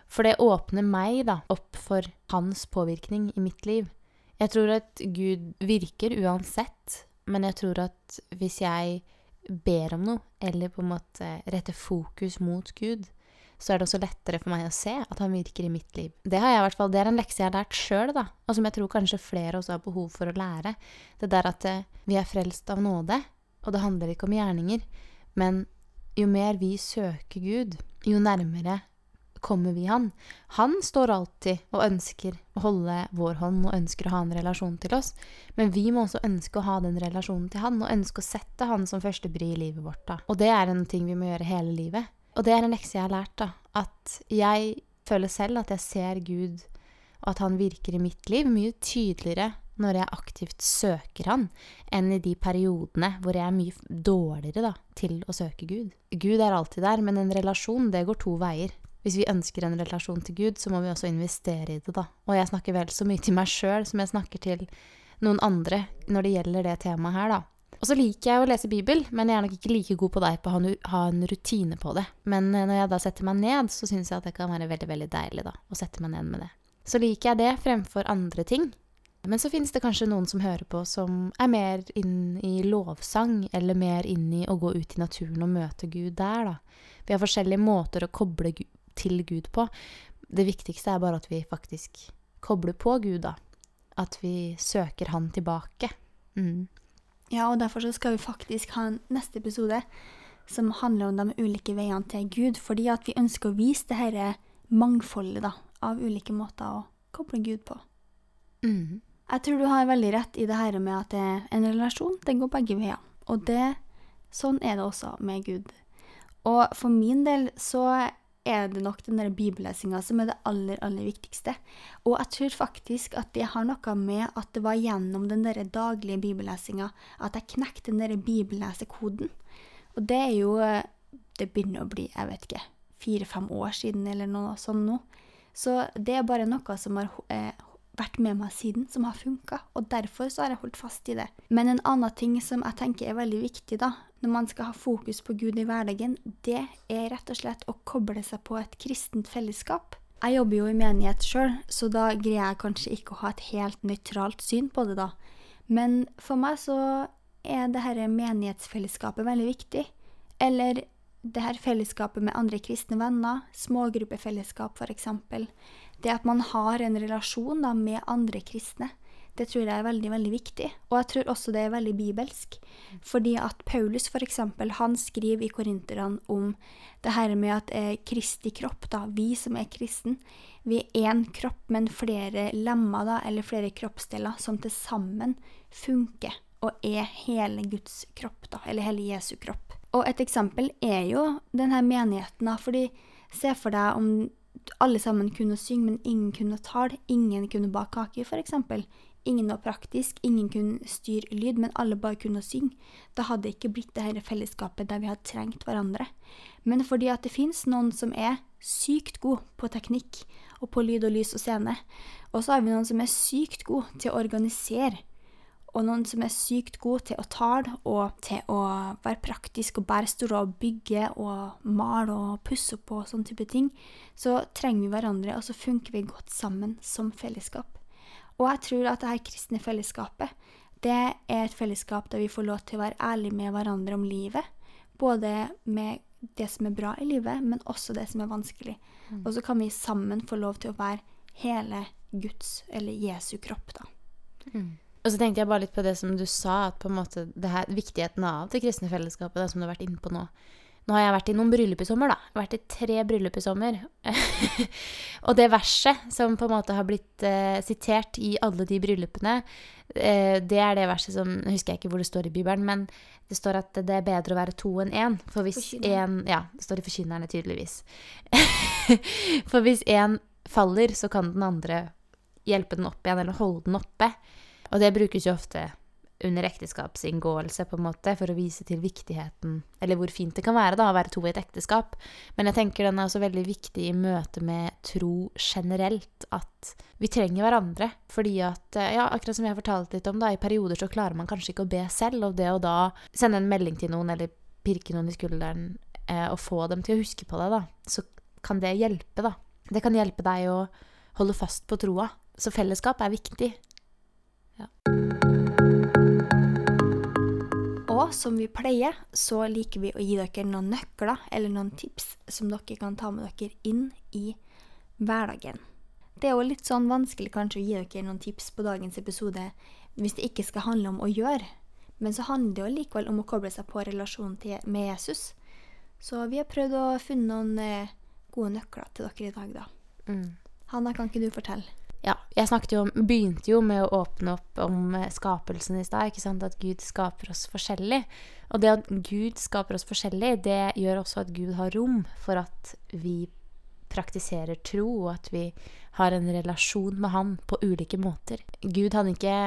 For det åpner meg da opp for hans påvirkning i mitt liv. Jeg tror at Gud virker uansett, men jeg tror at hvis jeg ber om noe, eller på en måte retter fokus mot Gud, så er det også lettere for meg å se at han virker i mitt liv. Det har jeg i hvert fall, det er en lekse jeg har lært sjøl, da, og som jeg tror kanskje flere også har behov for å lære. Det der at eh, vi er frelst av nåde, og det handler ikke om gjerninger. Men jo mer vi søker Gud, jo nærmere kommer vi Han. Han står alltid og ønsker å holde vår hånd og ønsker å ha en relasjon til oss. Men vi må også ønske å ha den relasjonen til Han, og ønske å sette Han som førstebry i livet vårt. da. Og det er en ting vi må gjøre hele livet. Og det er en lekse jeg har lært, da. At jeg føler selv at jeg ser Gud, og at Han virker i mitt liv mye tydeligere når jeg aktivt søker Han, enn i de periodene hvor jeg er mye dårligere da, til å søke Gud. Gud er alltid der, men en relasjon, det går to veier. Hvis vi ønsker en relasjon til Gud, så må vi også investere i det, da. Og jeg snakker vel så mye til meg sjøl som jeg snakker til noen andre når det gjelder det temaet her, da. Og så liker jeg å lese Bibel, men jeg er nok ikke like god på deg på å ha en rutine på det. Men eh, når jeg da setter meg ned, så syns jeg at det kan være veldig, veldig deilig, da, å sette meg ned med det. Så liker jeg det fremfor andre ting. Men så finnes det kanskje noen som hører på, som er mer inn i lovsang, eller mer inn i å gå ut i naturen og møte Gud der, da. Vi har forskjellige måter å koble til Gud på. Det viktigste er bare at vi faktisk kobler på Gud, da. At vi søker han tilbake. Mm. Ja, og derfor så skal vi faktisk ha en neste episode som handler om de ulike veiene til Gud, fordi at vi ønsker å vise det dette mangfoldet da, av ulike måter å koble Gud på. Mm. Jeg tror du har veldig rett i det her med at en relasjon, den går begge veier. Og det, sånn er det også med Gud. Og for min del så er det nok den der bibellesinga som er det aller, aller viktigste. Og jeg tror faktisk at det har noe med at det var gjennom den der daglige bibellesinga at jeg knekte den der bibellesekoden. Og det er jo Det begynner å bli, jeg vet ikke, fire-fem år siden eller noe sånt nå. Så det er bare noe som har eh, vært med meg siden, som har funka, og derfor så har jeg holdt fast i det. Men en annen ting som jeg tenker er veldig viktig da, når man skal ha fokus på Gud i hverdagen, det er rett og slett å koble seg på et kristent fellesskap. Jeg jobber jo i menighet sjøl, så da greier jeg kanskje ikke å ha et helt nøytralt syn på det, da. Men for meg så er det dette menighetsfellesskapet veldig viktig. Eller det her fellesskapet med andre kristne venner, smågruppefellesskap f.eks. Det at man har en relasjon da, med andre kristne, det tror jeg er veldig veldig viktig. Og jeg tror også det er veldig bibelsk. Fordi at Paulus for eksempel, han skriver i Korinterne om det her med at eh, Kristi kropp, da, vi som er kristen, vi er én kropp, men flere lemmer, da, eller flere kroppsdeler, som til sammen funker og er hele Guds kropp, da, eller hele Jesu kropp. Og et eksempel er jo denne menigheten, da, fordi se for deg om alle sammen kunne synge, men ingen kunne tale, ingen kunne bake kake, f.eks. Ingen var praktisk, ingen kunne styre lyd, men alle bare kunne synge. Da hadde det ikke blitt det dette fellesskapet der vi hadde trengt hverandre. Men fordi at det fins noen som er sykt god på teknikk og på lyd og lys og scene, og så har vi noen som er sykt god til å organisere og noen som er sykt gode til å tale og til å være praktisk og bære store og bygge og male og pusse opp og sånne type ting, så trenger vi hverandre, og så funker vi godt sammen som fellesskap. Og jeg tror at dette kristne fellesskapet, det er et fellesskap der vi får lov til å være ærlige med hverandre om livet. Både med det som er bra i livet, men også det som er vanskelig. Mm. Og så kan vi sammen få lov til å være hele Guds, eller Jesu kropp, da. Mm. Og så tenkte jeg bare litt på det som du sa, at på en måte det her, viktigheten av det kristne fellesskapet, det som du har vært inne på nå. Nå har jeg vært i noen bryllup i sommer, da. Jeg har vært i tre bryllup i sommer. og det verset som på en måte har blitt eh, sitert i alle de bryllupene, eh, det er det verset som Nå husker jeg ikke hvor det står i Bibelen, men det står at det er bedre å være to enn én. For hvis én Ja, det står i Forkynnerne, tydeligvis. for hvis én faller, så kan den andre hjelpe den opp igjen, eller holde den oppe. Og det brukes jo ofte under ekteskapsinngåelse, på en måte, for å vise til viktigheten Eller hvor fint det kan være da, å være to i et ekteskap. Men jeg tenker den er også veldig viktig i møte med tro generelt. At vi trenger hverandre. Fordi at, ja, akkurat som jeg har fortalt litt om, da, i perioder så klarer man kanskje ikke å be selv. Og det å da sende en melding til noen, eller pirke noen i skulderen, eh, og få dem til å huske på det, da, så kan det hjelpe, da. Det kan hjelpe deg å holde fast på troa. Så fellesskap er viktig. Ja. Og som vi pleier, så liker vi å gi dere noen nøkler eller noen tips som dere kan ta med dere inn i hverdagen. Det er jo litt sånn vanskelig kanskje å gi dere noen tips på dagens episode hvis det ikke skal handle om å gjøre, men så handler det jo likevel om å koble seg på relasjonen til, med Jesus. Så vi har prøvd å finne noen eh, gode nøkler til dere i dag, da. Mm. Hanna, kan ikke du fortelle? Ja, jeg jo om, begynte jo med å åpne opp om eh, skapelsen i stad. At Gud skaper oss forskjellig. Og det at Gud skaper oss forskjellig, det gjør også at Gud har rom for at vi praktiserer tro, og at vi har en relasjon med Han på ulike måter. Gud hadde ikke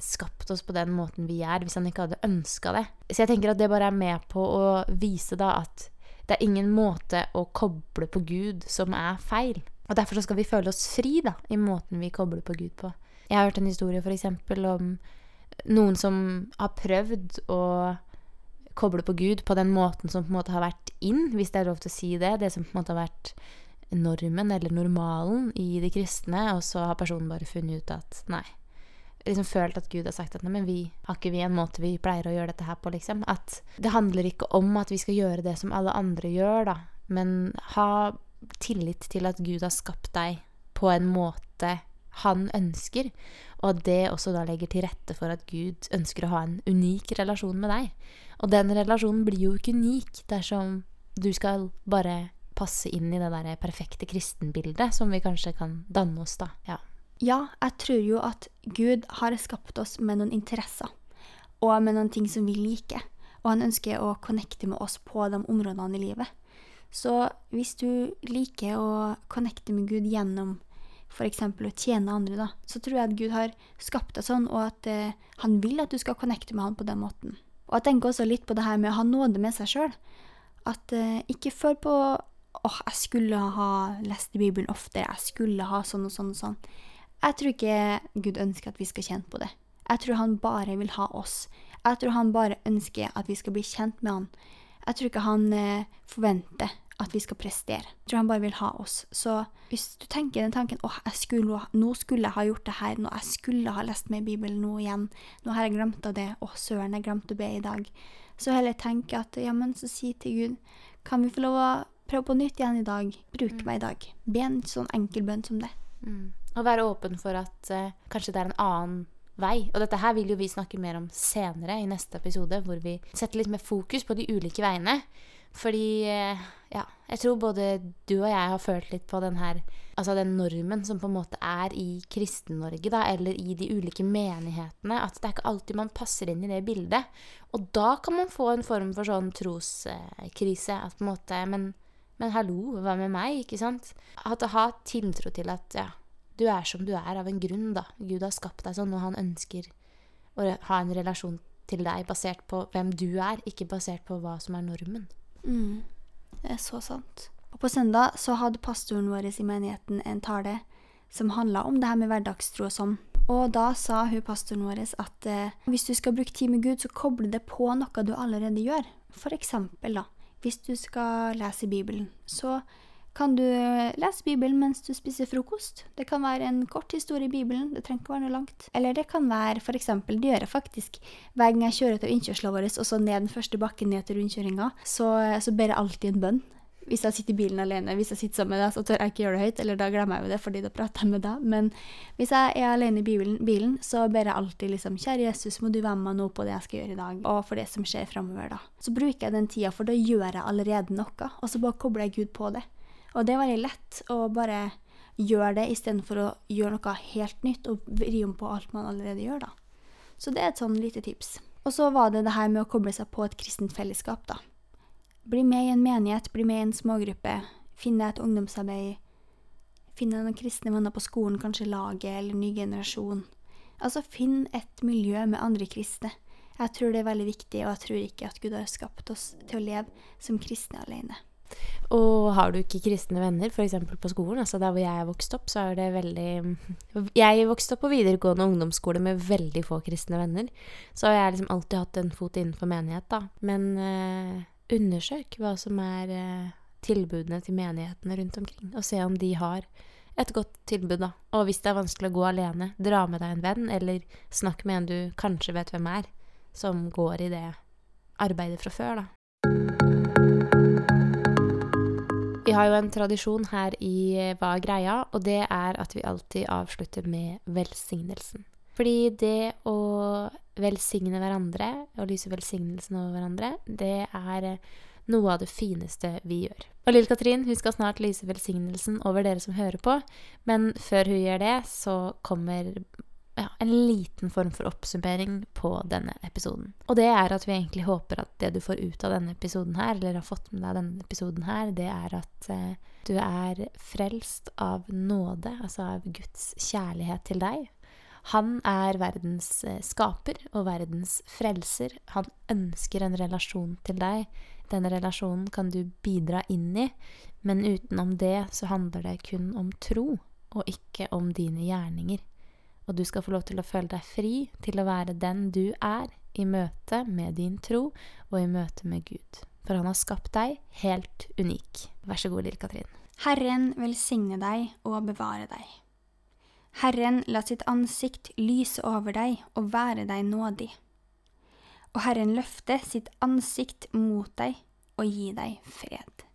skapt oss på den måten vi er, hvis han ikke hadde ønska det. Så jeg tenker at det bare er med på å vise da at det er ingen måte å koble på Gud som er feil. Og Derfor skal vi føle oss fri da, i måten vi kobler på Gud på. Jeg har hørt en historie f.eks. om noen som har prøvd å koble på Gud på den måten som på en måte har vært inn, hvis det er lov til å si det. Det som på en måte har vært normen eller normalen i de kristne, og så har personen bare funnet ut at nei. Liksom følt at Gud har sagt at nei, men vi har ikke vi en måte vi pleier å gjøre dette her på, liksom. At det handler ikke om at vi skal gjøre det som alle andre gjør, da, men ha tillit til at Gud har skapt deg på en måte han ønsker. og at det også da legger til rette for at Gud ønsker å ha en unik relasjon med deg. Og den relasjonen blir jo ikke unik dersom du skal bare passe inn i det der perfekte kristenbildet som vi kanskje kan danne oss, da. Ja. Ja, jeg tror jo at Gud har skapt oss med noen interesser, og med noen ting som vi liker. Og han ønsker å connecte med oss på de områdene i livet. Så hvis du liker å connecte med Gud gjennom f.eks. å tjene andre, da, så tror jeg at Gud har skapt deg sånn, og at eh, han vil at du skal connecte med han på den måten. Og jeg tenker også litt på det her med å ha nåde med seg sjøl. At eh, ikke føl på åh, jeg skulle ha lest Bibelen oftere, jeg skulle ha sånn og sånn og sånn. Jeg tror ikke Gud ønsker at vi skal kjenne på det. Jeg tror han bare vil ha oss. Jeg tror han bare ønsker at vi skal bli kjent med han. Jeg tror ikke han eh, forventer at vi skal prestere. Jeg tror han bare vil ha oss. Så hvis du tenker den tanken åh, skulle, nå skulle jeg ha gjort det her, nå jeg skulle ha lest med Bibelen nå igjen, nå har jeg glemt av det, åh, søren, jeg glemte å be i dag, så heller tenke at ja, men så si til Gud, kan vi få lov å prøve på nytt igjen i dag? Bruk meg i dag. Be en sånn enkel bønn som det. Mm. Og være åpen for at uh, kanskje det er en annen vei. Og dette her vil jo vi snakke mer om senere i neste episode, hvor vi setter litt mer fokus på de ulike veiene. Fordi uh, ja, jeg tror både du og jeg har følt litt på den her Altså den normen som på en måte er i Kristen-Norge, da, eller i de ulike menighetene. At det er ikke alltid man passer inn i det bildet. Og da kan man få en form for sånn troskrise. At på en måte Men, men hallo, hva med meg? Ikke sant? At å ha tiltro til at ja, du er som du er av en grunn, da. Gud har skapt deg sånn, og han ønsker å ha en relasjon til deg basert på hvem du er, ikke basert på hva som er normen. Mm. Det er så sant. Og på søndag så hadde pastoren vår i menigheten en tale som handla om det her med hverdagstro og sånn. Og da sa hun pastoren vår at eh, hvis du skal bruke tid med Gud, så koble det på noe du allerede gjør. For eksempel, da, hvis du skal lese Bibelen, så kan du lese Bibelen mens du spiser frokost. Det kan være en kort historie i Bibelen, det trenger ikke være noe langt. Eller det kan være eksempel, det gjør jeg faktisk hver gang jeg kjører til innkjørselen vår, og så ned den første bakken ned til rundkjøringa, så, så ber jeg alltid en bønn. Hvis jeg sitter i bilen alene, hvis jeg sitter sammen med deg, så tør jeg ikke gjøre det høyt, eller da glemmer jeg jo det, fordi da prater jeg med deg. Men hvis jeg er alene i bilen, bilen, så ber jeg alltid liksom Kjære Jesus, må du være med meg nå på det jeg skal gjøre i dag, og for det som skjer framover, da. Så bruker jeg den tida, for da gjør jeg allerede noe, og så bare kobler jeg Gud på det. Og det er veldig lett å bare gjøre det istedenfor å gjøre noe helt nytt og vri om på alt man allerede gjør, da. Så det er et sånn lite tips. Og så var det det her med å koble seg på et kristent fellesskap, da. Bli med i en menighet, bli med i en smågruppe, finne et ungdomsarbeid, finne noen kristne venner på skolen, kanskje laget eller ny generasjon. Altså, finn et miljø med andre kristne. Jeg tror det er veldig viktig, og jeg tror ikke at Gud har skapt oss til å leve som kristne alene. Og har du ikke kristne venner, f.eks. på skolen, altså der hvor jeg er vokst opp, så er det veldig Jeg vokste opp på videregående ungdomsskole med veldig få kristne venner, så jeg har liksom alltid hatt en fot innenfor menighet, da. Men eh, undersøk hva som er eh, tilbudene til menighetene rundt omkring, og se om de har et godt tilbud, da. Og hvis det er vanskelig å gå alene, dra med deg en venn, eller snakk med en du kanskje vet hvem er, som går i det arbeidet fra før, da. Har jo en tradisjon her i eh, Hva er greia, og det er at vi alltid avslutter med velsignelsen. Fordi det å velsigne hverandre, og lyse velsignelsen over hverandre, det er eh, noe av det fineste vi gjør. Og lille Katrin hun skal snart lyse velsignelsen over dere som hører på, men før hun gjør det, så kommer ja, en liten form for oppsummering på denne episoden. Og det er at vi egentlig håper at det du får ut av denne episoden her, eller har fått med deg denne episoden her, det er at eh, du er frelst av nåde, altså av Guds kjærlighet til deg. Han er verdens eh, skaper og verdens frelser. Han ønsker en relasjon til deg. Denne relasjonen kan du bidra inn i, men utenom det så handler det kun om tro, og ikke om dine gjerninger og du skal få lov til å føle deg fri til å være den du er i møte med din tro og i møte med Gud. For han har skapt deg helt unik. Vær så god, lille Katrin. Herren velsigne deg og bevare deg. Herren la sitt ansikt lyse over deg og være deg nådig. Og Herren løfte sitt ansikt mot deg og gi deg fred.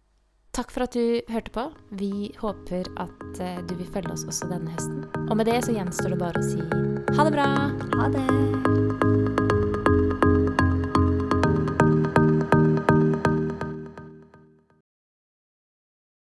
Takk for at du hørte på. Vi håper at eh, du vil følge oss også denne høsten. Og med det så gjenstår det bare å si ha det bra! Ha det!